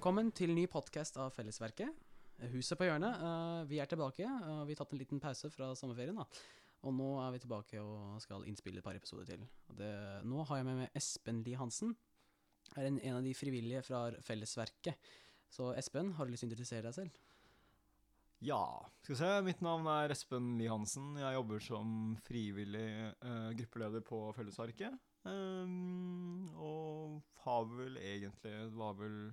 Velkommen til ny podkast av Fellesverket. Huset på hjørnet. Eh, vi er tilbake. Vi har tatt en liten pause fra sommerferien. da. Og nå er vi tilbake og skal innspille et par episoder til. Det, nå har jeg med meg Espen Lie Hansen. Er en, en av de frivillige fra Fellesverket. Så Espen, har du lyst til å introdusere deg selv? Ja, skal vi se. Mitt navn er Espen Lie Hansen. Jeg jobber som frivillig uh, gruppeleder på Fellesverket. Um, og har vel egentlig var vel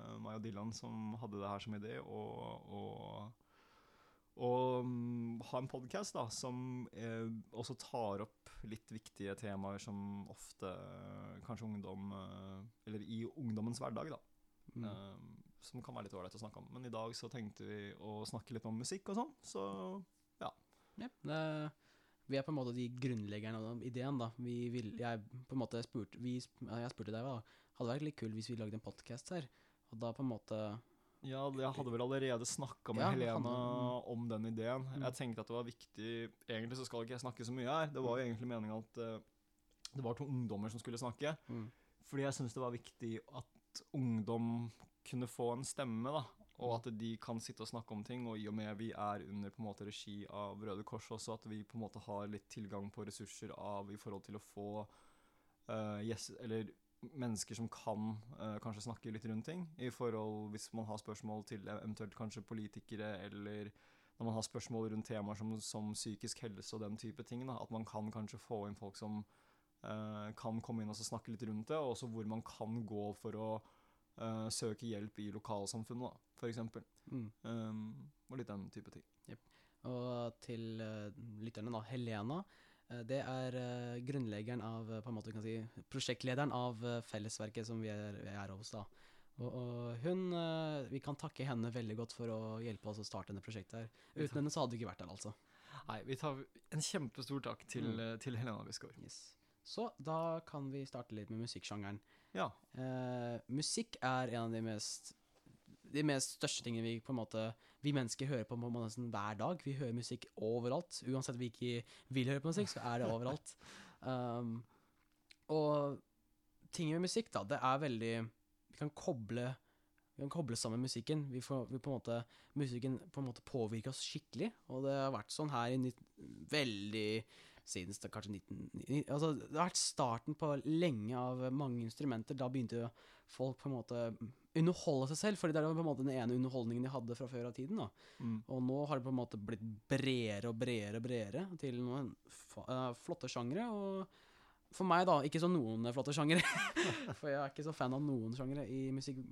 uh, meg og Dylan som hadde det her som idé. Og, og, og um, ha en podkast som uh, også tar opp litt viktige temaer som ofte kanskje ungdom Eller i ungdommens hverdag, da. Mm. Som kan være litt ålreit å snakke om. Men i dag så tenkte vi å snakke litt om musikk og sånn, så ja. ja det, vi er på en måte de grunnleggerne av ideen, da. Vi vil, jeg på en måte spurte, vi, jeg spurte deg, da. Hadde vært litt kult hvis vi lagde en podkast her. Og da på en måte ja, jeg hadde vel allerede snakka med ja, Helena om den ideen. Mm. Jeg tenkte at det var viktig Egentlig så skal ikke jeg snakke så mye her. Det var jo egentlig meninga at uh, det var to ungdommer som skulle snakke. Mm. Fordi jeg syns det var viktig at ungdom kunne få en stemme, da. Og at de kan sitte og snakke om ting. Og i og med vi er under på en måte regi av Røde Kors også, at vi på en måte har litt tilgang på ressurser av i forhold til å få uh, yes, eller mennesker som kan uh, kanskje snakke litt rundt ting. I forhold Hvis man har spørsmål til eventuelt kanskje politikere, eller når man har spørsmål rundt temaer som, som psykisk helse og den type ting. Da, at man kan kanskje få inn folk som uh, kan komme inn og snakke litt rundt det, og også hvor man kan gå for å uh, søke hjelp i lokalsamfunnet, f.eks. Mm. Um, og litt den type ting. Yep. Og til lytterne, da. Helena. Uh, det er grunnleggeren av på en måte kan si, Prosjektlederen av fellesverket som vi er, vi er hos. da. Og, og, hun Vi kan takke henne veldig godt for å hjelpe oss å starte dette prosjektet. her. Uten henne så hadde vi ikke vært der, altså. Nei, vi tar en kjempestor takk til, mm. til Helena Wisgaard. Yes. Så da kan vi starte litt med musikksjangeren. Ja. Eh, musikk er en av de mest de mest største tingene vi på en måte Vi mennesker hører på, på nesten hver dag. Vi hører musikk overalt. Uansett vi ikke vil høre på musikk, så er det overalt. Um, og ting med musikk, da, det er veldig Vi kan koble vi kan koble sammen musikken. Vi får, vi på en måte, musikken på en måte påvirker oss skikkelig. Og det har vært sånn her i veldig siden kanskje 19... Altså, det har vært starten på lenge av mange instrumenter. Da begynte folk på en måte underholde seg selv, fordi det er på en måte den ene underholdningen de hadde fra før av tiden. Mm. Og nå har det på en måte blitt bredere og bredere og bredere til noen uh, flotte sjangre. Og for meg, da, ikke så noen flotte sjangere. for jeg er ikke så fan av noen sjangere i musikk,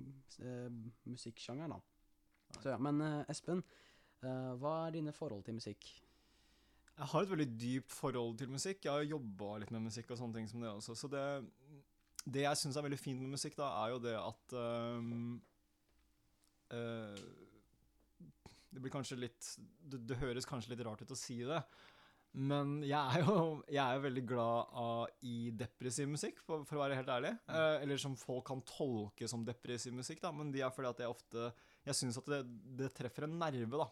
uh, musikksjangeren, da. Så, ja. Men uh, Espen, hva er dine forhold til musikk? Jeg har et veldig dypt forhold til musikk. Jeg har jobba litt med musikk og sånne ting som det også. Så det, det jeg syns er veldig fint med musikk, da, er jo det at um, uh, Det blir kanskje litt det, det, høres kanskje litt rart ut å si det, men jeg er jo jeg er veldig glad av, i depressiv musikk, for, for å være helt ærlig. Uh, eller som folk kan tolke som depressiv musikk, da, men de er fordi at jeg ofte Jeg syns at det, det treffer en nerve, da.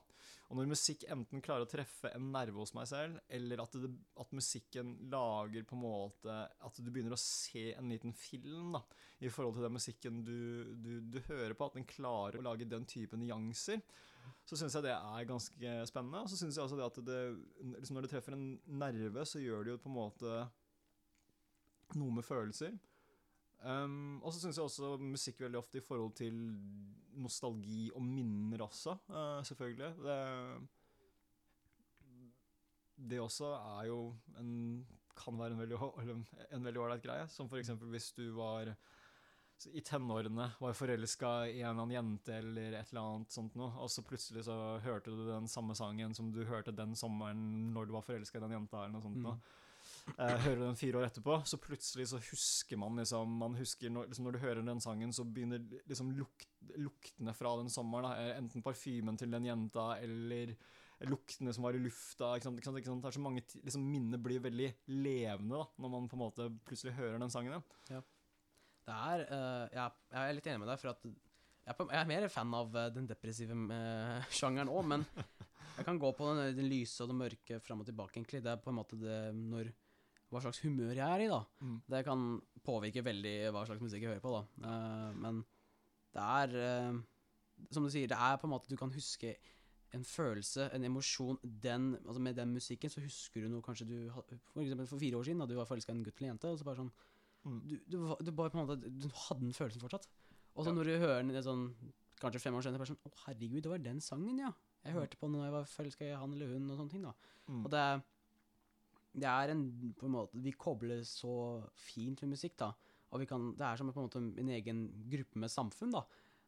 Og når musikk enten klarer å treffe en nerve hos meg selv, eller at, det, at, musikken lager på en måte At du begynner å se en liten film da, i forhold til den musikken du, du, du hører på, at den klarer å lage den typen nyanser, så syns jeg det er ganske spennende. Og så syns jeg også det at det, liksom når det treffer en nerve, så gjør det jo på en måte noe med følelser. Um, og så syns jeg også musikk veldig ofte i forhold til nostalgi og minner også, uh, selvfølgelig. Det, det, også er jo en kan være en veldig, ålreit greie. Som f.eks. hvis du var i tenårene var forelska i en eller annen jente eller et eller annet sånt noe, og så plutselig så hørte du den samme sangen som du hørte den sommeren når du var forelska i den jenta, eller noe sånt mm. noe hører den fire år etterpå, så plutselig så husker man liksom Man husker når, liksom når du hører den sangen, så begynner liksom lukt, luktene fra den sommeren. Da, eh, enten parfymen til den jenta eller luktene som var i lufta. Ikke sant, ikke sant, ikke sant? Det er så mange liksom, Minnet blir veldig levende da, når man på en måte plutselig hører den sangen. Ja. Det er uh, jeg, jeg, er litt enig med deg, for at jeg er, er mer fan av den depressive sjangeren òg, men jeg kan gå på den, den lyse og den mørke fram og tilbake, egentlig. Det er på en måte det når hva slags humør jeg er i, da. Mm. Det kan påvirke veldig hva slags musikk jeg hører på, da. Uh, men Det er uh, Som du sier, det er på en måte Du kan huske en følelse, en emosjon den, altså Med den musikken så husker du noe kanskje du For eksempel for fire år siden, da du var forelska i en gutt eller en jente, og så bare sånn Mm. du, du, du bare på en måte Du hadde den følelsen fortsatt. Og så Ja. når du hører den sånn kanskje fem år senere, bare sånn Å, herregud, det var den sangen, ja. Jeg Mm. hørte på den da jeg var forelska i han eller hun, og sånne ting, da. Mm. Og det er, det er en på en måte Vi kobler så fint med musikk, da. Og vi kan, det er som på en måte en egen gruppe med samfunn, da.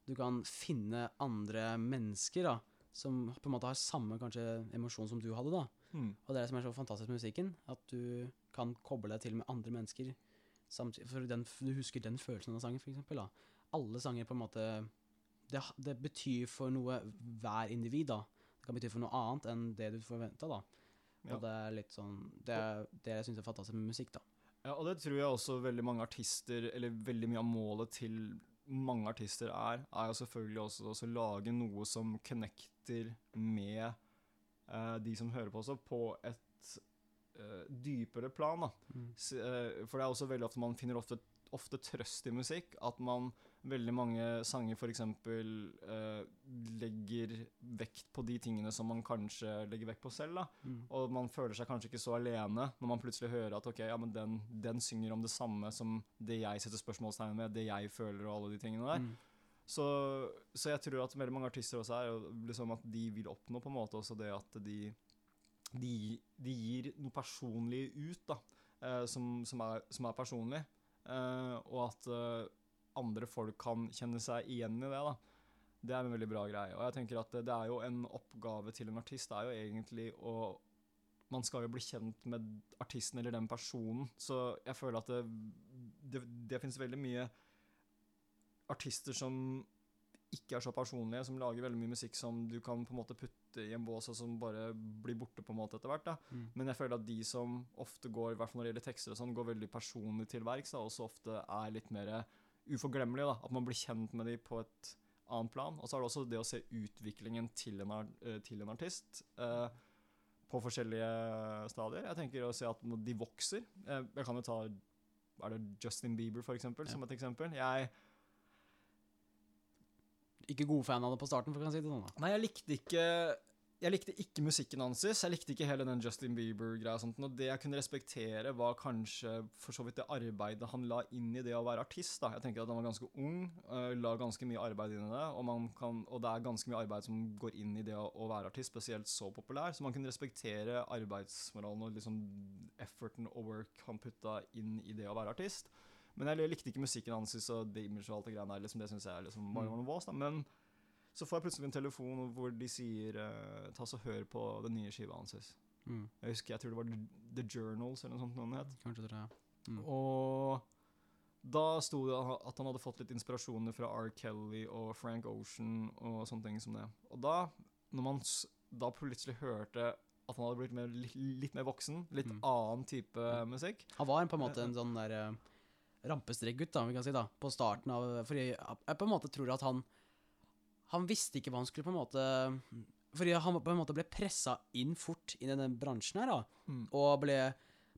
Du kan finne andre mennesker, da. Som på en måte har samme kanskje emosjon som du hadde, da. Mm. Og det er det som er så fantastisk med musikken. At du kan koble deg til med andre mennesker. Samtidig, for den, du husker den følelsen av sangen, for eksempel. Da. Alle sanger på en måte det, det betyr for noe hver individ, da. Det kan bety for noe annet enn det du forventa. Ja. Og det er litt sånn Det er det jeg syns er fantastisk med musikk, da. Ja, og det tror jeg også veldig mange artister, eller veldig mye av målet til mange artister er, er jo selvfølgelig også å lage noe som connecter med eh, de som hører på også, på et eh, dypere plan. da. S- eh, For det er også veldig ofte man finner ofte, ofte trøst i musikk. At man veldig mange sanger f.eks. Eh, legger vekt på de tingene som man kanskje legger vekt på selv. Mm. Og man føler seg kanskje ikke så alene når man plutselig hører at ok, ja, men den, den synger om det samme som det jeg setter spørsmålstegn ved, det jeg føler og alle de tingene der. Mm. Så, så jeg tror at veldig mange artister også er liksom at de vil oppnå på en måte også det at de, de, de gir noe personlig ut, da, eh, som, som, er, som er personlig. Eh, og at eh, andre folk kan kjenne seg igjen i det. da. Det er en veldig bra greie. Og jeg tenker at det, er jo en oppgave til en artist. Det er jo egentlig å Man skal jo bli kjent med artisten eller den personen. Så jeg føler at det, det, det finnes veldig mye artister som ikke er så personlige, som lager veldig mye musikk som du kan på en måte putte i en bås, og som bare blir borte på en måte etter hvert. Mm. Men jeg føler at de som ofte går, i hvert fall når det gjelder tekster, og sånn, går veldig personlig til verks, og så ofte er litt mer uforglemmelige. da, At man blir kjent med dem på et annet plan. Og så er det også det å se utviklingen til en, eh, til en artist. eh, på forskjellige stadier. Jeg tenker å se at de vokser. Eh, jeg kan jo ta er det Justin Bieber, for eksempel, Ja. som et eksempel. Jeg, Ikke god fan av det på starten, for å si det sånn. Nei, jeg likte ikke Jeg likte ikke musikken hans. Jeg likte ikke hele den Justin Bieber-greia. og sånt, Og det jeg kunne respektere, var kanskje for så vidt det arbeidet han la inn i det å være artist. da. Jeg tenker at Han var ganske ung, øh, la ganske mye arbeid inn i det, og, man kan, og det er ganske mye arbeid som går inn i det å, å være artist, spesielt så populær. Så man kunne respektere arbeidsmoralen og liksom efforten og work han putta inn i det å være artist. Men jeg likte ikke musikken hans og det image og alt det greiene der. Liksom, det syns jeg er liksom Mm. noe vås. da, Men så får jeg plutselig en telefon hvor de sier eh, ta så hør på den nye skiva hans. Mm. Jeg husker, jeg tror det var The Journals eller noe sånt. noe het. Kanskje det er Mm. Og da sto det at han hadde fått litt inspirasjoner fra R. Kelly og Frank Ocean og sånne ting som det. Og da, når man da plutselig hørte at han hadde blitt mer, litt, litt mer voksen, litt Mm. annen type musikk Han var på en måte en sånn der uh, rampestrekgutt, da, vi kan si, da, på starten av For jeg, jeg på en måte tror at han Han visste ikke hva han skulle på en måte Fordi han på en måte ble pressa inn fort i denne bransjen her, da. Mm. Og ble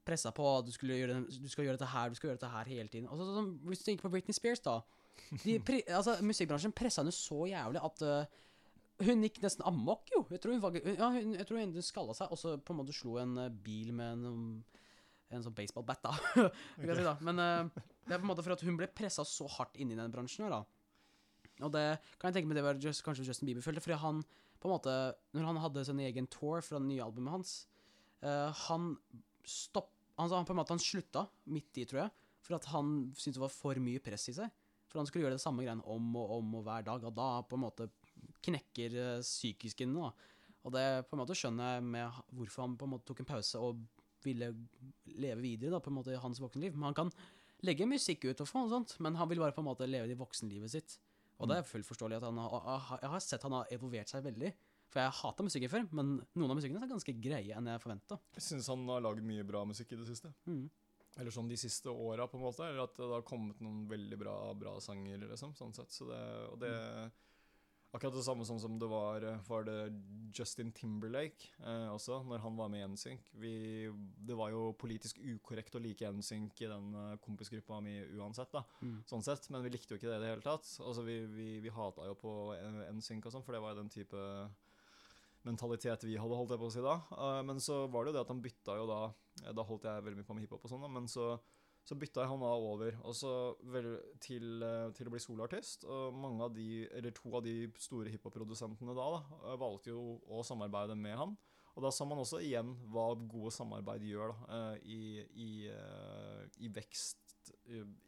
pressa på at du, skulle gjøre, du skal gjøre dette her, du skal gjøre dette her hele tiden. Og så, sånn, Hvis du tenker på Britney Spears, da. De, pre, altså, musikkbransjen pressa henne så jævlig at uh, hun gikk nesten amok, jo. Jeg tror hun, var, ja, hun, jeg tror hun skalla seg, og så på en måte slo en uh, bil med en, um, en sånn baseballbat, da. okay. da. Men uh, det er på en måte for at hun ble pressa så hardt inn i den bransjen her, da. Og det kan jeg tenke meg det var just, kanskje Justin Bieber følte, fordi han på en måte Når han hadde sin egen tour fra det nye albumet hans, uh, han stopp... Han, han på en måte han slutta midt i, tror jeg, for at han syntes det var for mye press i seg. For han skulle gjøre det samme greiene om og om og hver dag, og da på en måte knekker uh, psykisken. da. Og det på en måte skjønner jeg med hvorfor han på en måte tok en pause og ville leve videre da, på en måte i hans voksenliv. Men han kan legge musikk ut og få noe sånt, men han vil bare på en måte leve det voksenlivet sitt. Og det er fullt forståelig at han har, jeg har sett han har evolvert seg veldig. For jeg hata musikken før, men noen av musikkene er ganske greie enn jeg forventa. Jeg syns han har lagd mye bra musikk i det siste. Mm. Eller sånn de siste åra, på en måte. Eller at det har kommet noen veldig bra, bra sanger, liksom. Sånn sett. Så det, og det Akkurat det samme som det var eh, for det Justin Timberlake eh, også, når han var med i NSYNC. Vi, det var jo politisk ukorrekt å like NSYNC i den eh, kompisgruppa mi uansett, da. Mm. Sånn sett, men vi likte jo ikke det i det hele tatt. Altså, vi, vi, vi hata jo på eh, NSYNC og sånn, for det var jo den type mentalitet vi hadde, holdt jeg på å si da. Eh, men så var det jo det at han bytta jo da eh, Da holdt jeg veldig mye på med hiphop og sånn, da, men så så bytta han da over vel, til, eh, til å bli soloartist. Og mange av de, eller to av de store hiphop-produsentene da, da valgte jo å samarbeide med han. Og da sa man også igjen hva gode samarbeid gjør da, eh, i, i, eh, i, vekst,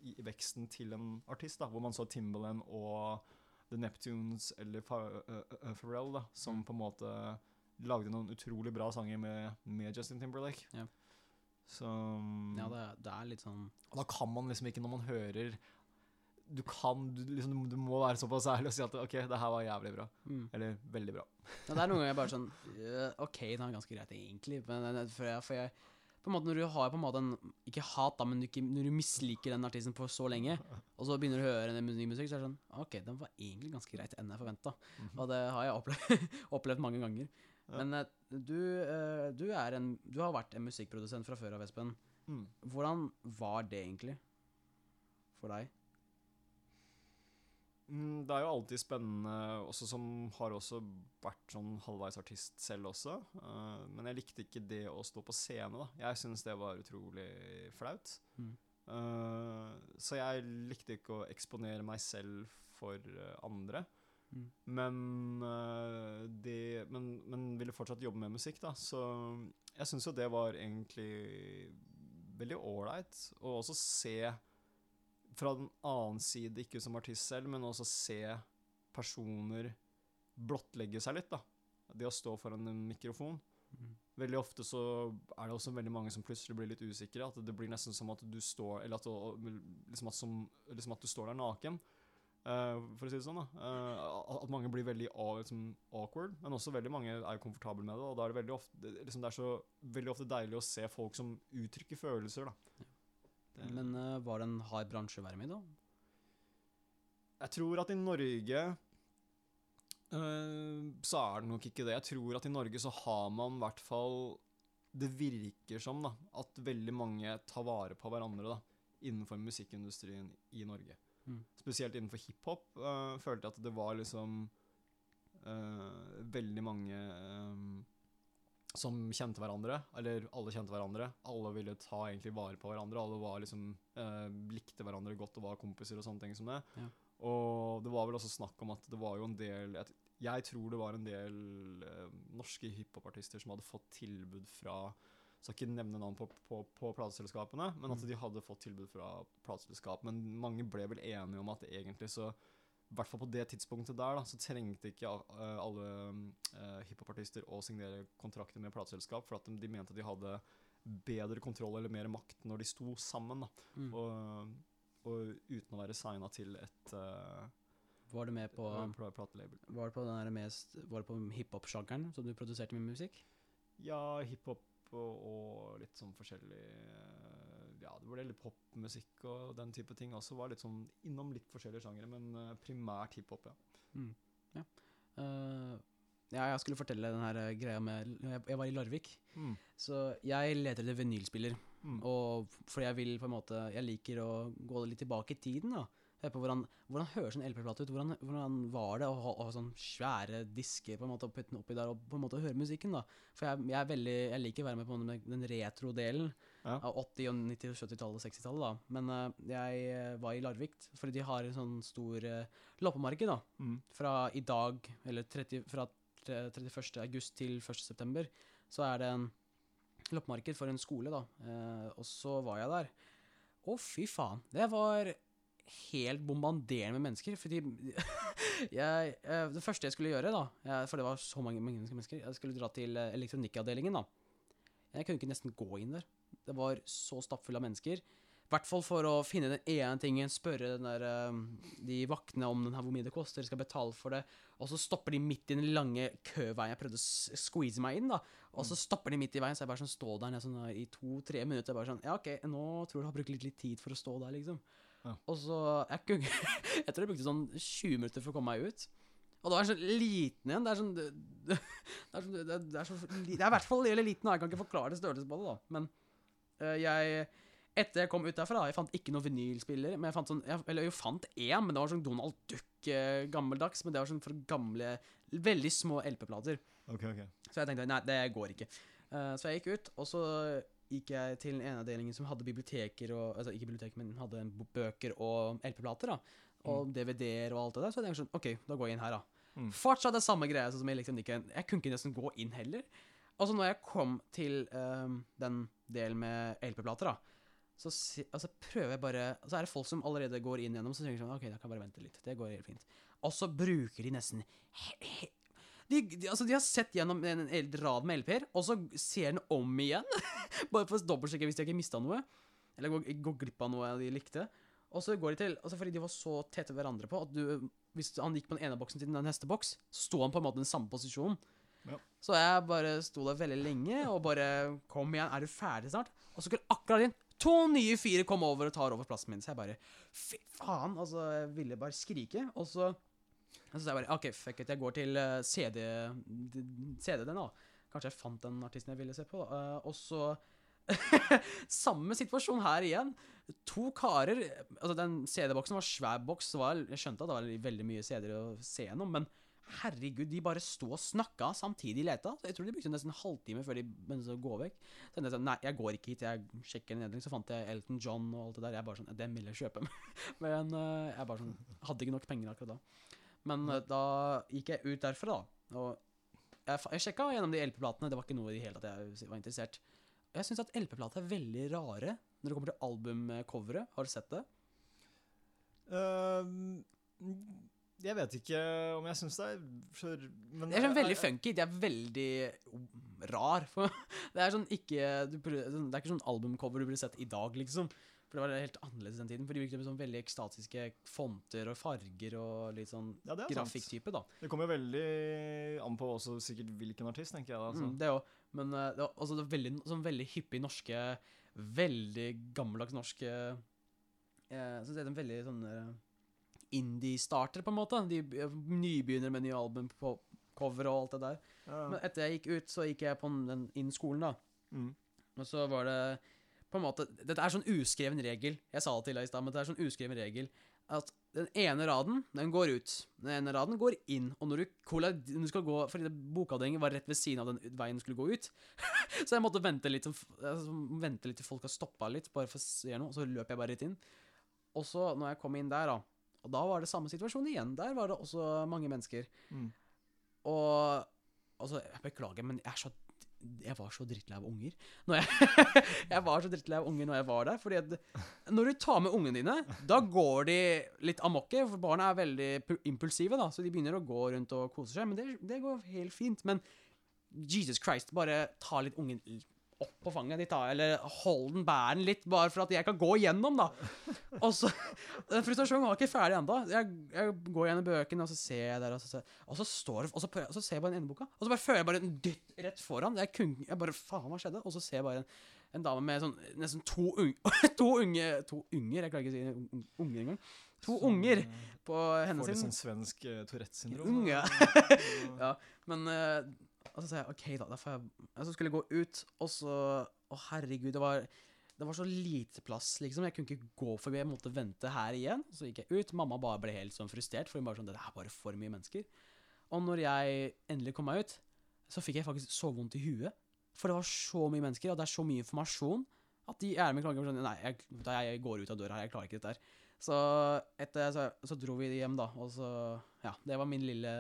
i, veksten til en artist. da, Hvor man så Timbaland og The Neptunes eller Pharrell, da, som Mm. på en måte lagde noen utrolig bra sanger med, med Justin Timberlake. Ja. Så Ja, det, er- det er litt sånn og Da kan man liksom ikke, når man hører Du kan, du, liksom, du må være såpass ærlig og si at ok, det her var jævlig bra. mm. Eller veldig bra. Ja, det er noen ganger bare sånn øh, OK, det er ganske greit, egentlig. Men for jeg, for jeg på en måte Når du har på en måte en Ikke hat, da, men du ikke, når du misliker den artisten for så lenge, og så begynner du å høre en ny musikk, så er det sånn OK, den var egentlig ganske greit enn jeg forventa. Og det har jeg opplevd, opplevd mange ganger. Men øh, du, øh, du er en Du har vært en musikkprodusent fra før av, Espen. Mm. Hvordan var det egentlig for deg? Mm, det er jo alltid spennende, også som har også vært sånn halvveis artist selv også. Eh, men jeg likte ikke det å stå på scene, da. Jeg syns det var utrolig flaut. Mm. Eh, så jeg likte ikke å eksponere meg selv for eh, andre. Mm. Men, de, det, men, men ville fortsatt jobbe med musikk, da. Så jeg syns jo det var egentlig veldig ålreit. å også se fra den annen side, ikke som artist selv, men også se personer blottlegge seg litt, da. Det å stå foran en mikrofon. Mm. Veldig ofte så er det også veldig mange som plutselig blir litt usikre. At det blir nesten som at du står Eller at, du- liksom at, som, liksom at du står der naken. Eh, for å si det sånn, da. Eh, at- mange blir veldig liksom, awkward, men også veldig mange er komfortable med det. Og da er det veldig ofte, liksom, det er så veldig ofte deilig å se folk som uttrykker følelser, da. Det- Men øh, var det en hard bransje å være med i, da? Jeg tror at i Norge øh, så er det nok ikke det. Jeg tror at i Norge så har man i hvert fall Det virker som da, at veldig mange tar vare på hverandre da, innenfor musikkindustrien i Norge. Mm. Spesielt innenfor hiphop uh, følte jeg at det var liksom uh, veldig mange um, som kjente hverandre, eller alle kjente hverandre. Alle ville ta egentlig vare på hverandre. Alle var liksom, uh, likte hverandre godt og var kompiser og sånne ting som det. Ja. Og det var vel også snakk om at det var jo en del Jeg, jeg tror det var en del norske hiphopartister som hadde fått tilbud fra Skal ikke nevne navn på, på, på plateselskapene, men at Mm. de hadde fått tilbud fra plateselskap. Men mange ble vel enige om at egentlig så i hvert fall på det tidspunktet der, da, så trengte ikke alle uh, hiphopartister å signere kontrakter med plateselskap, for at de, de mente de hadde bedre kontroll eller mer makt når de sto sammen. Da, Mm. og, og uten å være signa til et uh, Var du med på pla- platelabel. Var det på den mest Var det på hiphop-sjangeren som du produserte med musikk? Ja, hiphop og, og litt sånn forskjellig eh, Ja, det ble litt popmusikk og den type ting også. Var litt sånn innom litt forskjellige sjangere, men eh, primært hiphop, ja. Mm. Ja. Uh, ja, jeg skulle fortelle den her greia med Jeg, var i Larvik, Mm. så jeg leter etter vinylspiller. Mm. Og for jeg vil på en måte Jeg liker å gå litt tilbake i tiden, da. Høre på hvordan, hvordan høres en LP-plate ut? Hvordan, hvordan var det å ha, å ha sånne svære disker på en måte og putte den oppi der og på en måte høre musikken? da For jeg, jeg veldig Jeg liker å være med på den, retro-delen Ja. av 80-, og 90-, og 70-tallet og 60-tallet. da Men uh, jeg eh, var i Larvik, fordi de har en sånn stor uh, loppemarked da Mm. fra i dag, eller 30, fra 31. august til 1. september, så er det en loppemarked for en skole, da. Uh, og så var jeg der. Å, fy faen. Det var helt bombarderende med mennesker. Fordi jeg eh, Det første jeg skulle gjøre, da, for det var så mange mennesker Jeg skulle dra til eh, elektronikkavdelingen, da. Jeg kunne ikke nesten gå inn der. Det var så stappfull av mennesker. I hvert fall for å finne den ene tingen, spørre den der, eh, de vaktene om den her, hvor mye det koster, skal betale for det. Og så stopper de midt i den lange køveien. Jeg prøvde å squeeze meg inn, da. Og så stopper de midt i veien, så jeg bare sånn står der sånn, i to-tre minutter. Bare sånn Ja, OK, nå tror jeg du har brukt litt, litt tid for å stå der, liksom. Ja. Og så Jeg, kunne, jeg tror jeg brukte sånn 20 minutter for å komme meg ut. Og da er jeg så liten igjen. Det er sånn Det, er, sånn, det, det er så Det er i hvert fall veldig liten. Jeg kan ikke forklare størrelsen på det, da. Men eh, jeg Etter jeg kom ut derfra, jeg fant ikke noen vinylspiller. Men jeg fant sånn jeg, Eller jeg fant én, men det var sånn Donald Duck eh, gammeldags. Men det var sånn for gamle Veldig små LP-plater. Okay, okay. Så jeg tenkte nei, det går ikke. Uh, så jeg gikk ut, og så gikk jeg til en avdeling som hadde biblioteker og Altså ikke bibliotek, men hadde bøker og LP-plater. da Og DVD-er og alt det der. Så jeg tenkte sånn OK, da går jeg inn her, da. Mm. Fortsatt det samme greia som jeg liksom ikke Jeg kunne ikke nesten gå inn heller. Og så når jeg kom til um, den delen med LP-plater, da, så altså prøver jeg bare Så er det folk som allerede går inn gjennom, så tenker jeg sånn OK, da kan jeg bare vente litt. Det går helt fint. Og så bruker de nesten he, he, de, de, altså de har sett gjennom en, en rad med LP-er, og så ser den om igjen. bare for å dobbeltsjekke hvis de ikke mista noe. Eller går, går glipp av noe de likte. Og så går de til altså Fordi de var så tette hverandre på at du Hvis han gikk på den ene boksen til den neste boks, så sto han på en måte i den samme posisjonen. Ja. Så jeg bare sto der veldig lenge og bare Kom igjen, er du ferdig snart? Og så skulle akkurat inn to nye fire komme over og tar over plassen min. Så jeg bare Fy faen! Altså, jeg ville bare skrike. Og så så sa jeg bare OK, fuck it, jeg går til eh, CD CD den, da. Kanskje jeg fant den artisten jeg ville se på. Eh, og så Samme situasjon her igjen. To karer Altså, den CD-boksen var svær boks. var- Jeg skjønte at det var veldig mye CD-er å se gjennom, men herregud, de bare sto og snakka samtidig de leta. Så jeg tror de brukte nesten en halvtime før de begynte å gå vekk. Så jeg sånn, nei, jeg går ikke hit, jeg sjekker ned, Så fant jeg Elton John og alt det der. Jeg bare sånn, Den vil jeg kjøpe. men eh, jeg bare sånn Hadde ikke nok penger akkurat da. Men eh, da gikk jeg ut derfra, da. Og jeg, jeg sjekka gjennom de LP-platene. Det var ikke noe i det hele tatt jeg var interessert. Jeg syns at LP-plater er veldig rare når det kommer til albumcoveret. Har du sett det? Uh, jeg vet ikke om jeg syns det er for men Det er sånn veldig funky. Det er veldig rar. Det er sånn ikke Det er ikke sånn albumcover du burde sett i dag, liksom. For det var helt annerledes den tiden. For de brukte sånn veldig ekstatiske fonter og farger og litt sånn Ja, grafikktype, da. Det kommer jo veldig an på også sikkert hvilken artist, tenker jeg. da, Altså. Mm, det òg. Men eh, det var også det veldig, sånn veldig hyppig norske Veldig gammeldags norske eh, Så det er en veldig sånn eh, indie-starter, på en måte. De eh, nybegynner med nye album på cover og alt det der. Ja. Men etter jeg gikk ut, så gikk jeg på den inn skolen, da. Mm. Og så var det på en måte Dette er sånn uskreven regel. Jeg sa det til deg i stad, men det er sånn uskreven regel at den ene raden, den går ut. Den ene raden går inn. Og når du, når du skal gå Fordi bokavdelingen var rett ved siden av den veien du skulle gå ut. så jeg måtte vente litt, altså, vente litt til folk har stoppa litt, bare for å se noe. Og så løp jeg bare rett inn. Og så, når jeg kom inn der, da Og da var det samme situasjon igjen. Der var det også mange mennesker. Mm. Og altså, jeg beklager, men jeg er så jeg var så drittlei av unger. Jeg, jeg var så drittlei av unger når jeg var der. Fordi at når du tar med ungene dine, da går de litt amokke. For barna er veldig impulsive, da, så de begynner å gå rundt og kose seg. Men det, det går helt fint. Men Jesus Christ, bare ta litt ungen opp på fanget ditt, da. Eller hold den, bær den litt, bare for at jeg kan gå igjennom, da. Og så Den frustrasjonen var ikke ferdig ennå. Jeg, jeg går gjennom bøkene, og så ser jeg der, og så, ser- og så står Og så, prøver, og så ser jeg bare den endeboka, og så bare føler jeg bare en dytt rett foran. Jeg, kun, jeg bare Faen, hva skjedde? Og så ser jeg bare en, en dame med sånn nesten to, unge, to unge To unger? Jeg klarer ikke å si un- un- unger engang. To unger på henne Får litt sånn svensk uh, Tourettes-syndrom. Unge. Ja. Men eh, Og så sa jeg OK, da. da får jeg, og så skulle jeg gå ut, og så Å, herregud, det var det var så lite plass, liksom. Jeg kunne ikke gå forbi. Jeg måtte vente her igjen. Så gikk jeg ut. Mamma bare ble helt sånn frustrert, for hun bare sånn Det er bare for mye mennesker. Og når jeg endelig kom meg ut, så fikk jeg faktisk så vondt i huet. For det var så mye mennesker, og det er så mye informasjon, at de er med klager sånn Nei, jeg, jeg går ut av døra her, jeg klarer ikke dette her. Så etter så, så dro vi hjem, da, og så Ja, det var min lille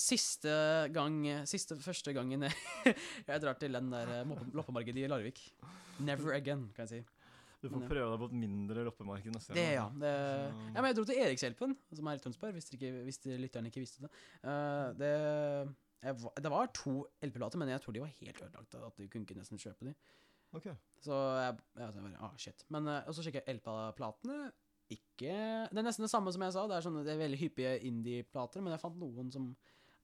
Siste gang Siste første gangen jeg, jeg drar til den der eh, loppemarkedet i Larvik. Never again, kan jeg si. Du får prøve deg på et mindre loppemarked neste Det, ja. Det, ja, men jeg dro til Erikshjelpen, som er i Tønsberg, hvis, ikke, hvis lytterne ikke visste det. Eh, det, jeg, det var to LP-plater, men jeg tror de var helt ødelagt. At du kunne ikke nesten kjøpe de. Ok. Så jeg, jeg bare, ah, shit. Men eh, så sjekker jeg LP-platene. Ikke Det er nesten det samme som jeg sa. Det er, sånne, det er veldig hyppige indie-plater, men jeg fant noen som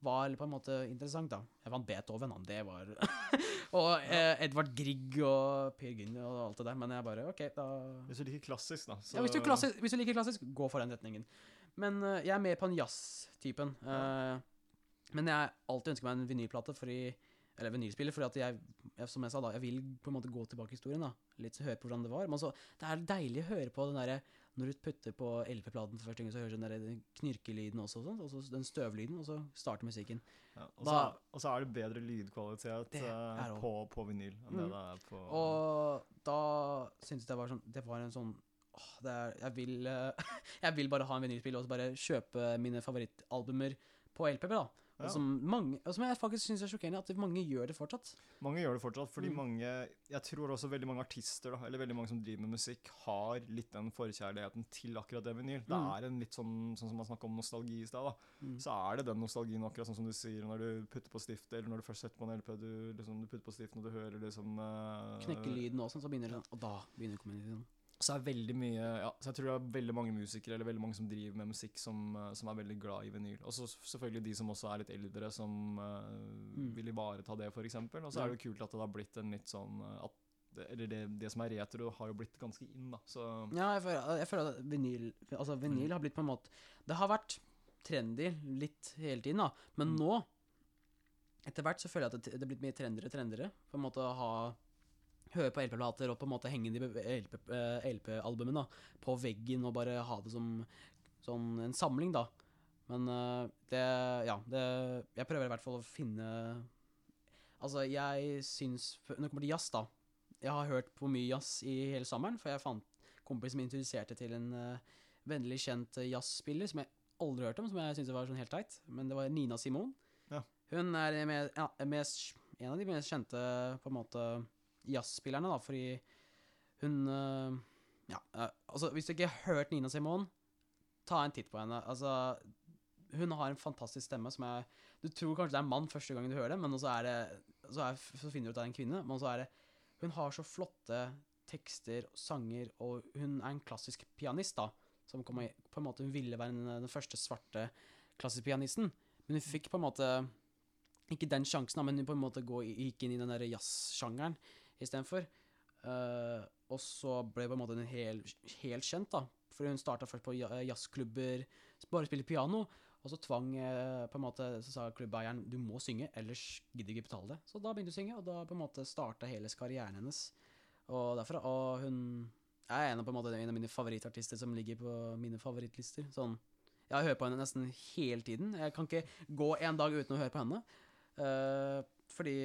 var på en måte interessant, da. Jeg fant Beethoven, han. Det var Og eh, Edvard Grieg og Per Gynt og alt det der. Men jeg bare OK, da Hvis du liker klassisk, da. Så ja, hvis, du klassisk, hvis du liker klassisk, gå for den retningen. Men uh, jeg er mer på en jazz-typen. Eh, men jeg alltid ønsker meg en vinylplate, fordi Eller vinylspiller, fordi at jeg, som jeg sa da, jeg vil på en måte gå tilbake i historien. da Litt så høre på hvordan det var. Men så, det er deilig å høre på den derre Når du putter på LP-platen for første gang, så hører du den der knirkelyden også, og sånt, og så den støvlyden, og så starter musikken. Ja, og, så, og så er det bedre lydkvalitet Det eh, på, på vinyl enn det Mm. det er på Og da syntes jeg det var sånn Det var en sånn åh, det er, jeg, vil, jeg vil bare ha en vinylspill og bare kjøpe mine favorittalbumer på LP. da. Og, som mange, og som jeg faktisk syns er sjokkerende, at mange gjør det fortsatt. Mange gjør det fortsatt, fordi Mm. mange Jeg tror også veldig mange artister, da, eller veldig mange som driver med musikk, har litt den forkjærligheten til akkurat det vinyl. Det Mm. er en litt sånn Sånn som man snakka om nostalgi i stad. Mm. Så er det den nostalgien, akkurat sånn som du sier, når du putter på stiftet, eller når du først setter på en LP, du, liksom, du putter på stiften, og du hører liksom uh, Knekker lyden og sånn, så begynner det sånn Og da begynner det Så mye Ja, så jeg tror det er veldig mange musikere, eller veldig mange som driver med musikk, som, eh, som er veldig glad i vinyl. Og så selvfølgelig de som også er litt eldre, som uh, Mm. vil ivareta det, f.eks. Og så er det jo kult at det har blitt en litt sånn eh, at Eller det, det som er retro, har jo blitt ganske inn, da. Så Ja, jeg føler, jeg føler at vinyl Altså vinyl har blitt på en måte Det har vært trendy litt hele tiden, da, men Mm. nå Etter hvert så føler jeg at det, det er blitt mye trendere og trendere. På en måte å ha Høre på LP-plater og på en måte henge de LP-albumene LP-albumene på veggen og bare ha det som sånn en samling, da. Men eh, det Ja, det Jeg prøver i hvert fall å finne Altså, jeg syns Når det kommer til jazz, da Jeg har hørt på mye jazz i hele sommeren, for jeg fant kompis som introduserte til en uh, vennlig kjent eh, jazzspiller som jeg aldri hørte om, som jeg syntes var sånn helt teit. Men det var Nina Simon. Ja. Hun er med, ja, mest, en av de mest kjente på en måte jazzspillerne, da, fordi hun eh, Ja, eh, altså, hvis du ikke har hørt Nina Simone, ta en titt på henne. Altså, hun har en fantastisk stemme som er Du tror kanskje det er en mann første gangen du hører det, men så det så, er, så finner du ut at det er en kvinne. Men så er det Hun har så flotte tekster og sanger, og hun er en klassisk pianist, da. Som kommer, på en måte Hun ville være den, den første svarte klassiske pianisten, men hun fikk på en måte ikke den sjansen, men hun på en måte gikk inn i den der jazzsjangeren istedenfor. Uh, og så ble på en måte hun helt, helt kjent, da. For hun starta først på jazzklubber, bare spille piano. Og så tvang eh, på en måte, så sa klubbeieren du må synge, ellers gidder ikke betale det. Så da begynte hun å synge, og da på en måte starta hele karrieren hennes. Og derfra, og hun er en av, på en måte, en av mine favorittartister som ligger på mine favorittlister. Sånn, jeg hører på henne nesten hele tiden. Jeg kan ikke gå en dag uten å høre på henne. Uh, fordi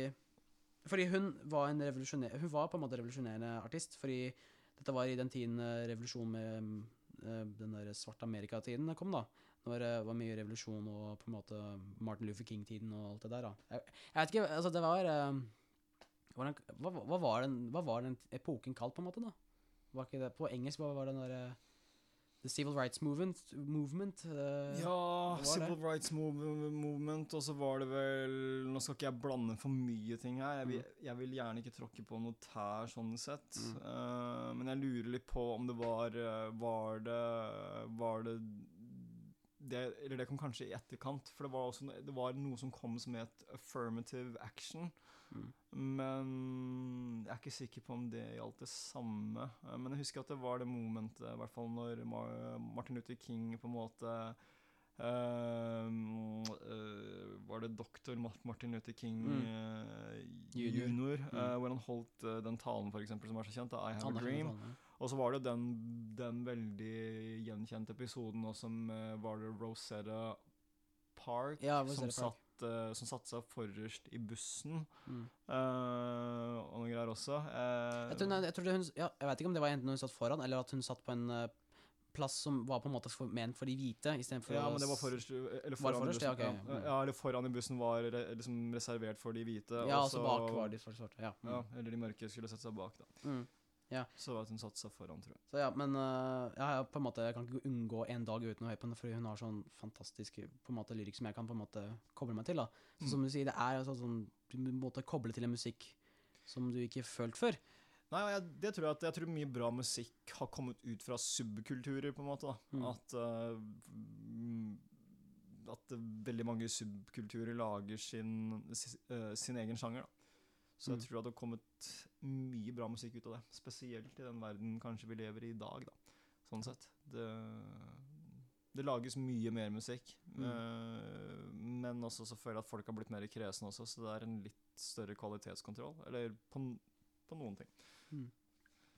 fordi hun var en. Hun var på en måte revolusjonerende artist, fordi dette var i den tiden revolusjonen med eh, den der svarte Amerika-tiden kom, da. Når det var mye revolusjon og på en måte Martin Luther King-tiden og alt det der, da. Jeg, jeg vet ikke, altså det var eh, hva, hva, var den, hva var den epoken kalt, på en måte, da? Var ikke det, på engelsk, hva var den derre The Civil Rights Movement? movement uh, Ja, det Civil Rights move, Movement, og så var det vel Nå skal ikke jeg blande for mye ting her. Jeg vil, jeg vil gjerne ikke tråkke på noe tær, sånn sett. Mm. Uh, men jeg lurer litt på om det var eh, Var det Var det det, eller det kom kanskje i etterkant, for det var, også, det var noe som kom som het affirmative action. Mm. Men jeg er ikke sikker på om det gjaldt det samme. Eh, Men jeg husker at det var det momentet, i hvert fall når Martin Luther King på en måte ehm, uh, Var det doktor Martin Luther King Mm. uh, Junior. junior, Mm. hvor han holdt den talen, for eksempel, som er så kjent, I Have a Dream. Og så var det den, den veldig gjenkjente episoden også med Var det Rosetta Park Ja, som, Park. satt, eh, som satte seg forrest i bussen. Mm. uh, og noen greier også. Uh, Jeg, tror, nei, jeg, tror hun, ja, jeg vet ikke om det var enten hun satt foran, eller at hun satt på en plass som var på en måte for, ment for de hvite, For ja, men det var forrest, eller foran i forrest? Ja, bussen. Ja, okay. ja, eller foran i bussen var liksom reservert for de hvite. Ja, og altså så- bak var de for svarte. Ja. Mm. Eller de mørke skulle sette seg bak, da. Mm. Så at hun satte seg foran, tror jeg. Så ja, men uh, ja, jeg, på en måte, jeg kan ikke unngå en dag uten å høre på henne, fordi hun har sånn fantastisk på en måte, lyrikk som jeg kan på en måte koble meg til. da. Så Mm. som du sier, det er altså sånn Du måtte koble til en musikk som du ikke har følt før. Nei, jeg, det tror jeg at jeg tror mye bra musikk har kommet ut fra subkulturer, på en måte. da. Mm. At eh, mm, At eh, veldig mange subkulturer lager sin, sin, uh, sin egen sjanger. da. Så jeg Mm. tror at det har kommet mye bra musikk ut av det. Spesielt i den verden kanskje vi lever i i dag, da. Sånn sett. Det, Det lages mye mer musikk. Mm. eh, men også så føler jeg at folk har blitt mer kresne også, så det er en litt større kvalitetskontroll. Eller på, på noen ting.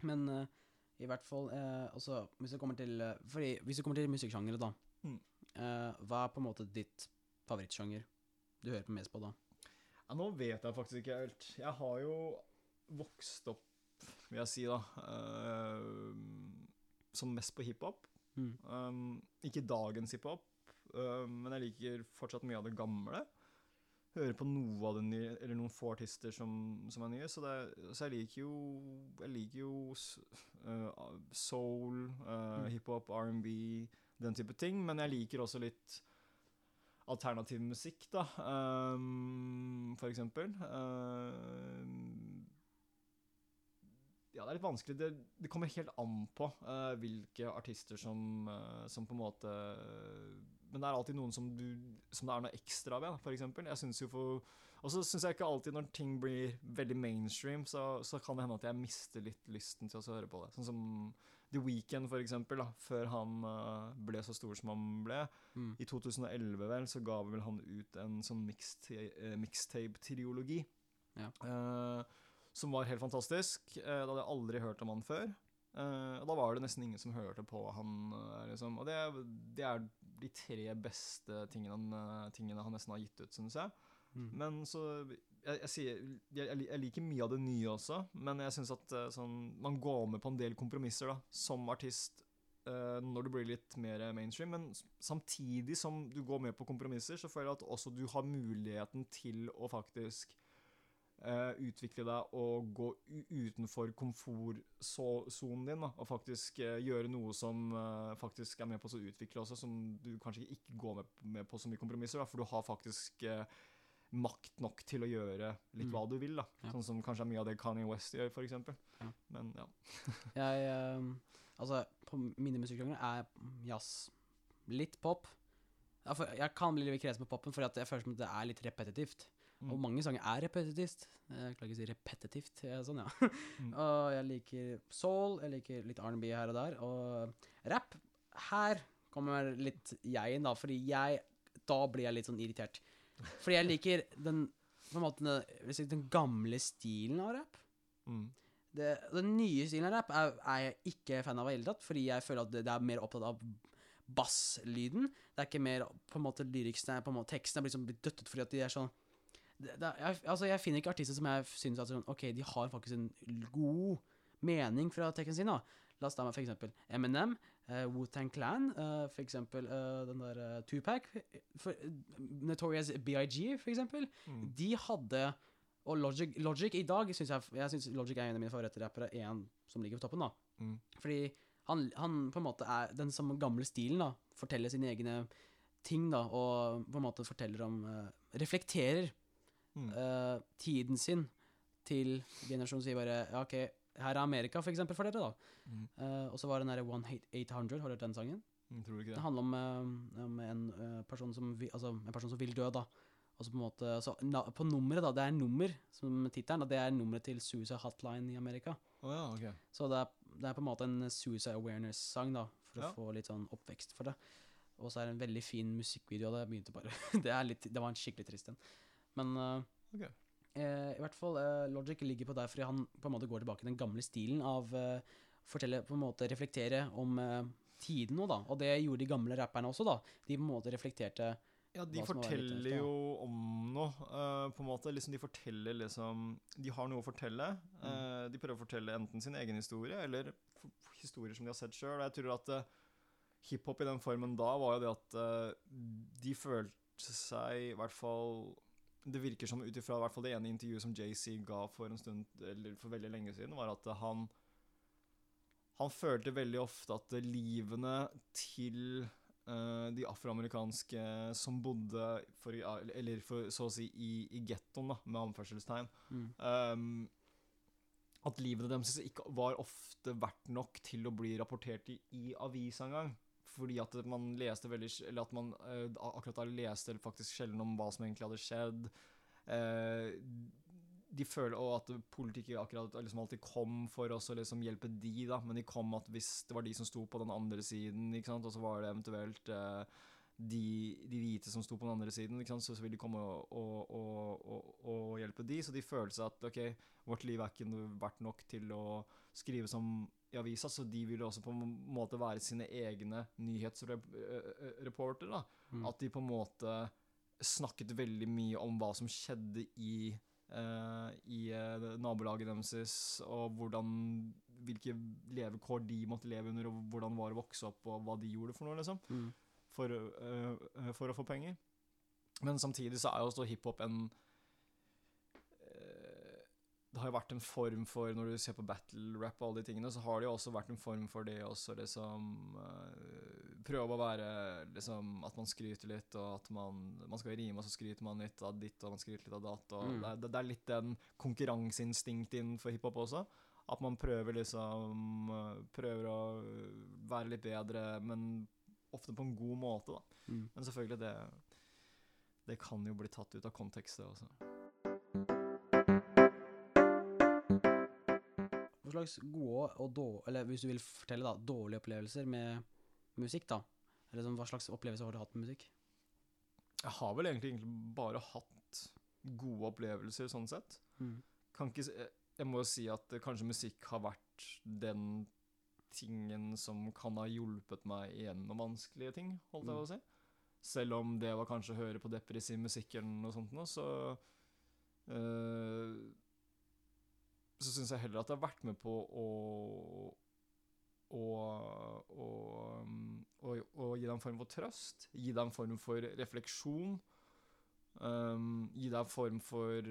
Men uh, i hvert fall uh, også, hvis det kommer til eh, Fordi hvis det kommer til musikksjangere, da Mm. eh, Hva er på en måte ditt favorittsjanger du hører på mest på da? Ja, nå vet jeg faktisk ikke helt. Jeg har jo vokst opp, vil jeg si, da, uh, som mest på hiphop. Mm. Um, ikke dagens hiphop, uh, men jeg liker fortsatt mye av det gamle. Hører på noe av det nye, eller noen få artister som, som er nye. Så, det, så jeg liker jo Jeg liker jo uh, soul, uh, Mm. hiphop, R&B, den type ting. Men jeg liker også litt alternativ musikk, da. Um, for eksempel. Um, ja, det er litt vanskelig. Det, det kommer helt an på uh, hvilke artister som, uh, som på en måte Men det er alltid noen som, du, som det er noe ekstra ved, f.eks. Jeg syns jo for Og så syns jeg ikke alltid når ting blir veldig mainstream, så, så kan det hende at jeg mister litt lysten til å høre på det. Sånn som The Weeknd, for eksempel, før han uh, ble så stor som han ble. Mm. I 2011 vel, så ga vel han ut en sånn eh, mixtape-triologi. Ja. Som var helt fantastisk. Eh, da hadde jeg aldri hørt om han før. Eh, og da var det nesten ingen som hørte på han. eh, liksom. Og det, det er de tre beste tingene, han, tingene han nesten har gitt ut, syns jeg. Mm. Men så Jeg, jeg, sier, jeg, jeg, liker mye av det nye også, men jeg syns at sånn, man går med på en del kompromisser da, som artist når det blir litt mer mainstream. Men samtidig som du går med på kompromisser, så føler jeg at også du har muligheten til å faktisk eh, utvikle deg og gå utenfor komfortsonen din. Da, og faktisk uh, gjøre noe som uh, faktisk er med på å utvikle også, som du kanskje ikke går med, med på så mye kompromisser. Da, for du har faktisk makt nok til å gjøre litt Mm. hva du vil. da Ja. Sånn som kanskje er mye av det Kanye West gjør, f.eks. Ja. Men ja. Jeg Altså, på mine musikksjangere er jazz. Litt pop. Jeg kan bli litt kresen på popen, for jeg føler som det er litt repetitivt. Mm. Og mange sanger er repetitivt. Jeg klarer ikke å si repetitivt. Sånn, ja. Mm. og jeg liker soul, jeg liker litt R&B her og der. Og rap Her kommer litt jeg inn, da, fordi jeg Da blir jeg litt sånn irritert. Fordi jeg liker den på en måte den, den gamle stilen av rap. Mm. Det, den nye stilen av rap er, er jeg ikke fan av i det hele tatt, fordi jeg føler at det, det er mer opptatt av basslyden. Det er ikke mer på en måte lyriksene på en måte, Teksten er liksom sånn, blitt døttet fordi at de er sånn det, det, jeg, altså jeg finner ikke artister som jeg syns at sånn, Ok, de har faktisk en god mening fra teksten sin. da La oss ta med for eksempel Eminem, uh, Wu-Tang Clan, uh, for eksempel eh, den der uh, Tupac, for, Notorious BIG, for eksempel. Mm. De hadde Og Logic, Logic i dag syns jeg Jeg synes Logic er en av mine favorittrappere. En som ligger på toppen, da. Mm. Fordi han, han på en måte er den samme gamle stilen, da. Forteller sine egne ting, da. Og på en måte forteller om Reflekterer Mm. uh, tiden sin til generasjonen. Sier bare ja, OK, her er Amerika, for eksempel, for dere, da. Mm. Uh, og så var det den derre One Hate 800. Har du hørt den sangen? Jeg Tror ikke Det det? handler om, eh, om en, person som altså, en person som vil dø, da. Og så på en måte så, na, På nummeret, da. Det er nummer som tittelen, det er nummeret til Suicide Hotline i Amerika. Oh, ja, okay. Så det er, det er på en måte en suicide awareness-sang, da, for Ja. å få litt sånn oppvekst for det. Og så er det en veldig fin musikkvideo. Det begynte bare Det, er litt, det var en skikkelig trist en. Men eh, Ok. eh, i hvert fall eh, Logic ligger på der fordi han på en måte går tilbake i den gamle stilen av uh, fortelle, på en måte reflektere om eh, tiden nå, da. Og det gjorde de gamle rapperne også, da. De på en måte reflekterte Ja, de forteller jo om noe, uh, på en måte. Liksom de forteller liksom De har noe å fortelle. Eh, de prøver å fortelle enten sin egen historie, eller historier som de har sett sjøl. Og jeg tror at uh, hiphop i den formen da var jo det at eh, de følte seg i hvert fall Det virker som ut ifra i hvert fall det ene intervjuet som JC ga for en stund Eller for veldig lenge siden, var at han han følte veldig ofte at livene til uh, de afroamerikanske som bodde for, Eller for, så å si i, i gettoen, med anførselstegn mm, um, At livene deres ikke var ofte verdt nok til å bli rapportert i, i avisa engang. Fordi at man leste veldig Eller at man eh, akkurat da leste faktisk sjelden om hva som egentlig hadde skjedd. Eh, de føler også at politikere akkurat liksom alltid kom for oss å liksom hjelpe de, da, men de kom at hvis det var de som sto på den andre siden, ikke sant, og så var det eventuelt eh, de, de hvite som sto på den andre siden, så, så vil de komme og, og, og, og, og hjelpe de, så de føler seg at ok, vårt liv er ikke verdt nok til å skrive som i avisa, så de vil også på en måte være sine egne nyhetsreportere. Mm. At de på en måte snakket veldig mye om hva som skjedde i, i nabolaget deres, og hvordan, hvilke levekår de måtte leve under, og hvordan var å vokse opp, og hva de gjorde for noe, liksom, Mm. for, uh, for å få penger. Men samtidig så er jo også hiphop en Det har jo vært en form for Når du ser på battle rap og alle de tingene, så har det jo også vært en form for det også, liksom eh, Prøve å være liksom At man skryter litt, og at man, man skal rime, og så skryter man litt av ditt, og man skryter litt av datt. Mm. det, det er litt den konkurranseinstinktet innenfor hiphop også. At man prøver liksom Prøver å være litt bedre, men ofte på en god måte, da. Mm. Men selvfølgelig, det, det kan jo bli tatt ut av kontekst, det også. Hva slags gode og dårlige Eller hvis du vil fortelle, da, dårlige opplevelser med musikk, da? Eller sånn, hva slags opplevelser har du hatt med musikk? Jeg har vel egentlig, egentlig bare hatt gode opplevelser, sånn sett. Mm. Kan ikke, jeg- jeg må jo si at eh, kanskje musikk har vært den tingen som kan ha hjulpet meg gjennom vanskelige ting, holdt jeg Mm. på å si. Selv om det var kanskje å høre på depressiv musikk eller noe sånt nå, så eh, Så syns jeg heller at det har vært med på å å, å, um, å, å gi deg en form for trøst, gi deg en form for refleksjon. Um, gi deg en form for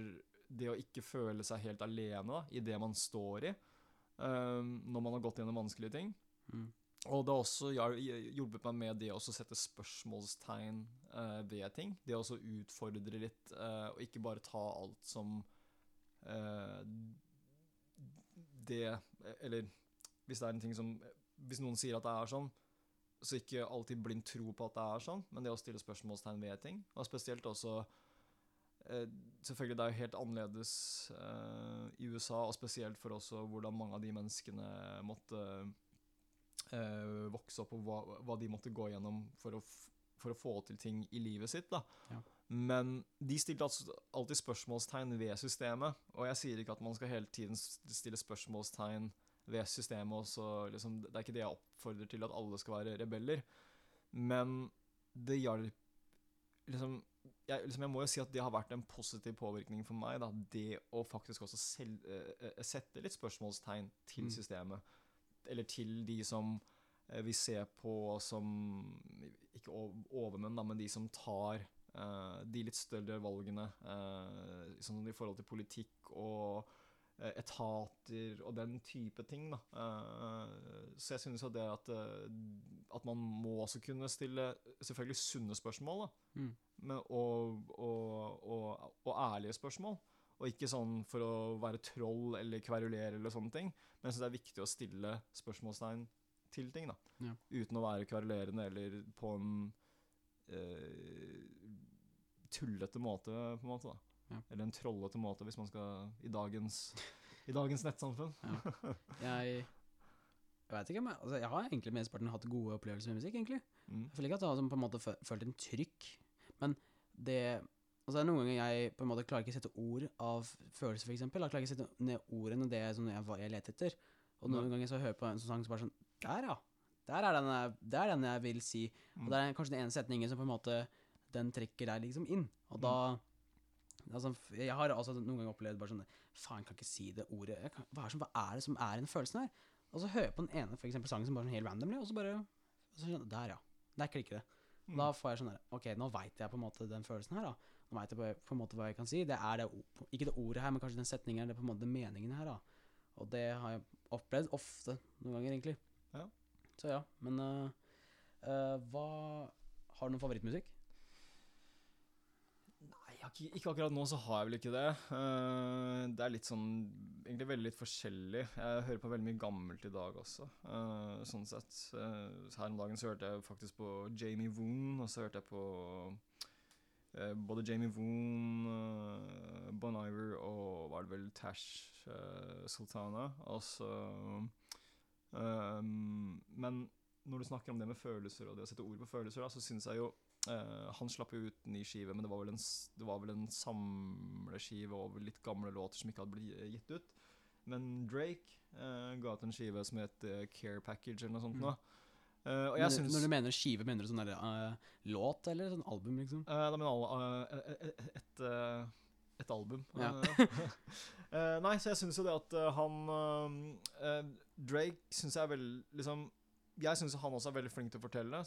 det å ikke føle seg helt alene da, i det man står i, um, når man har gått gjennom vanskelige ting. Mm. Og det har også hjulpet meg med det å sette spørsmålstegn uh, ved ting. Det å utfordre litt, uh, og ikke bare ta alt som eh, det Eller hvis det er en ting som Hvis noen sier at det er sånn, så ikke alltid blindt tro på at det er sånn, men det å stille spørsmålstegn ved ting. Og spesielt også eh, Selvfølgelig det er jo helt annerledes eh, i USA, og spesielt for også hvordan mange av de menneskene måtte eh, vokse opp, og hva de måtte gå gjennom for å, for å få til ting i livet sitt. da. Ja. Men de stilte altså alltid spørsmålstegn ved systemet, og jeg sier ikke at man skal hele tiden stille spørsmålstegn ved systemet. Også, liksom, det er ikke det jeg oppfordrer til, at alle skal være rebeller. Men det hjalp liksom, liksom, jeg må jo si at det har vært en positiv påvirkning for meg. Da, det å faktisk også selv, eh, sette litt spørsmålstegn til Mm. systemet. Eller til de som uh, vi ser på som Ikke ov- overmenn, da, men de som tar de litt større valgene. eh, sånn i forhold til politikk og eh, etater og den type ting. Da. Eh, så jeg synes jo det at, eh, at man må også kunne stille selvfølgelig sunne spørsmål. da. Mm. Men, og, og, og, og ærlige spørsmål. Og ikke sånn for å være troll eller kverulere eller sånne ting. Men jeg synes det er viktig å stille spørsmålstegn til ting, da. Ja. Uten å være kverulerende eller på en eh, tullete måte, på en måte. da. Ja. Eller en trollete måte, hvis man skal I dagens, i dagens nettsamfunn. Jeg jeg vet ikke, men altså, jeg har egentlig mesteparten hatt gode opplevelser med musikk, egentlig. Mm. Jeg føler ikke at jeg har på en måte følt en trykk, men det Altså, noen ganger jeg på en måte klarer ikke å sette ord av følelser, eksempel. Jeg klarer ikke å sette ned ordene det sånn jeg, hva jeg leter etter. Og noen Nei. ganger så hører jeg på en sånn sang som bare sånn Der, ja. Der er den jeg, der er den jeg vil si. Og Mm. det er kanskje den ene setningen som på en måte Den trekker deg liksom inn. Og da Altså, jeg har altså noen ganger opplevd bare sånn Faen, kan ikke si det ordet. Kan, hva, er som, hva er det som er den følelsen her? Og så hører jeg på den ene for eksempel, sangen som bare sånn helt randomly, og så bare og så Der, ja. Der klikker det. Mm. Da får jeg sånn der Ok, nå veit jeg på en måte den følelsen her, da. Nå veit jeg på, på en måte hva jeg kan si. Det er det Ikke det ordet her, men kanskje den setningen eller på en måte den meningen her, da. Og det har jeg opplevd ofte noen ganger, egentlig. Ja. Så ja. Men uh, uh, hva Har du noen favorittmusikk? Ikke, ikke akkurat nå så har jeg vel ikke det. Uh, det er litt sånn Egentlig veldig litt forskjellig. Jeg hører på veldig mye gammelt i dag også, uh, sånn sett. Uh, her om dagen så hørte jeg faktisk på Jamie Woon, og så hørte jeg på både Jamie Woon, Bon Iver og var det vel Tash Sultana. Altså så Men når du snakker om det med følelser og det å sette ord på følelser, da, så syns jeg jo eh, Han slapp jo ut ny skive, men det var vel en, det var vel en samleskive over litt gamle låter som ikke hadde blitt gitt ut. Men Drake uh, ga ut en skive som het eh, Care Package eller noe sånt. Mm. nå. Eh, jeg Men syns Når du mener skive, mener du sånn der, eh, låt eller sånn album, liksom? Uh, alle eh, et, et, eh, et album. Ja. Eh, eh, nei, så jeg syns jo det at eh, han eh, eh, Drake syns jeg er vel liksom Jeg syns han også er veldig flink til å fortelle,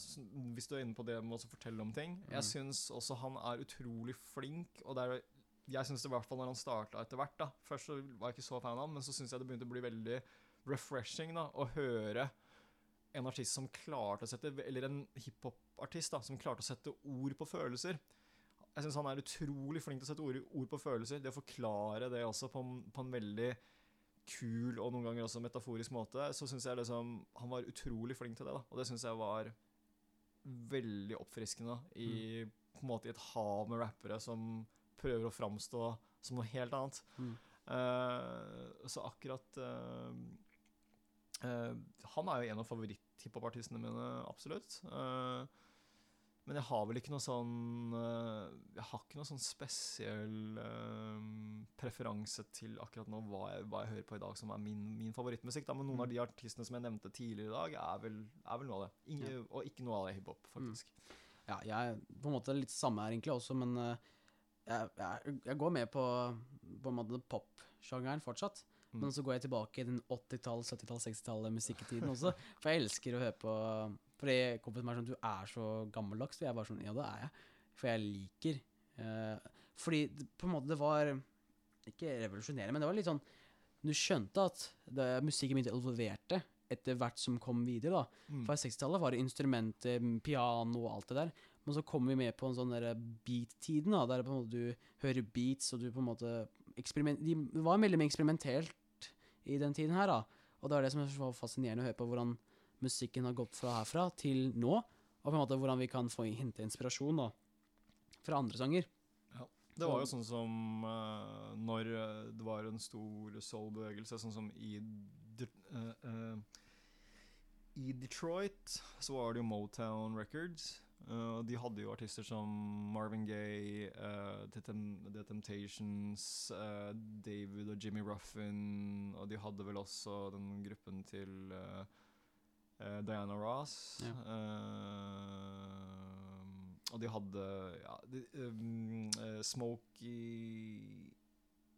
hvis du er inne på det med å fortelle om ting. Mm. Jeg syns også han er utrolig flink, og det er jeg syns det i hvert fall når han starta etter hvert da Først så var jeg ikke så fan av han, men så syns jeg det begynte å bli veldig refreshing da å høre en artist som klarte å sette Eller en hiphop-artist da som klarte å sette ord på følelser. Jeg syns han er utrolig flink til å sette ord, ord på følelser. Det å forklare det også på en, på en veldig kul og noen ganger også metaforisk måte. Så syns jeg liksom han var utrolig flink til det. da Og det syns jeg var veldig oppfriskende i på en måte i et hav med rappere som prøver å framstå som noe helt annet. Mm. Uh, så akkurat uh, uh, Han er jo en av favoritt-hiphopartistene mine, absolutt. Eh, men jeg har vel ikke noe sånn eh, Jeg har ikke noe sånn spesiell eh, preferanse til akkurat nå hva jeg, hva jeg hører på i dag som er min, min favorittmusikk. Da. Men noen Mm. av de artistene som jeg nevnte tidligere i dag, er vel, er vel noe av det. Ingen, Og ikke noe av det hiphop, faktisk. Ja, jeg er på en måte litt samme her egentlig også, men eh, jeg, jeg, jeg går med på på en måte pop-sjangeren fortsatt. Mm. Men så går jeg tilbake i den 80-tall, 70-tall, 60-tall musikktiden også. For jeg elsker å høre på Fordi kompisen min er sånn Du er så gammeldags. Og jeg bare sånn Ja, det er jeg. For jeg liker eh, Fordi på en måte det var Ikke revolusjonerende, men det var litt sånn Du skjønte at det, musikken min å evolverte etter hvert som kom videre. da Mm. For 60-tallet var det instrumenter, piano og alt det der. Men så kom vi med på en sånn der beat-tiden, da, der på en måte du hører beats, og du på en måte. De var veldig mer eksperimentelt i den tiden her, da. Og det var det som var fascinerende å høre på, hvordan musikken har gått fra herfra til nå. Og på en måte hvordan vi kan få hente inspirasjon da, fra andre sanger. Det var jo sånn som uh, når eh, det var en stor soul-bevegelse, sånn som i, uh, eh, I Detroit så var det jo Motown Records. Uh, de hadde jo artister som Marvin Gaye, uh, The, Tem The Temptations, uh, David og Jimmy Ruffin, og de hadde vel også den gruppen til eh, eh, Diana Ross. Ja. Uh, og de hadde ja, de, um, uh, Smokey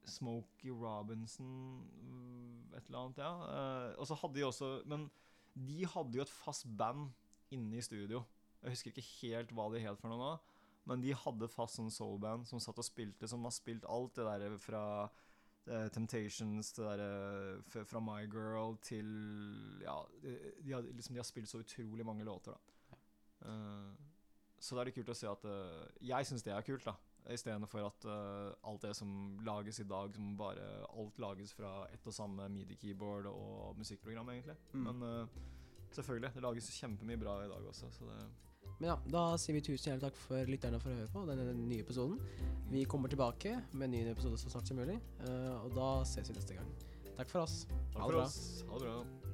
Smokey Robinson mm, Et eller annet, ja. Og så hadde de også Men de hadde jo et fast band inne i studio. Jeg husker ikke helt hva de het for noe nå. Men de hadde fast sånn soul-band som satt og spilte, som har spilt alt det der fra eh, Temptations til det der, f- fra My Girl til Ja, de, har, liksom, de har spilt så utrolig mange låter, da. Uh, så da er det kult å se at eh, Jeg syns det er kult, da. Istedenfor at eh, alt det som lages i dag, som bare alt lages fra ett og samme midi-keyboard og musikkprogram, egentlig. Mm. Men eh, selvfølgelig, det lages kjempemye bra i dag også, så det Men ja, da sier vi tusen hjertelig takk for lytterne for å høre på denne nye episoden. Vi kommer tilbake med en ny episode så snart som mulig, eh, og da ses vi neste gang. Takk for oss. Takk Ha det for bra. oss. Ha det bra.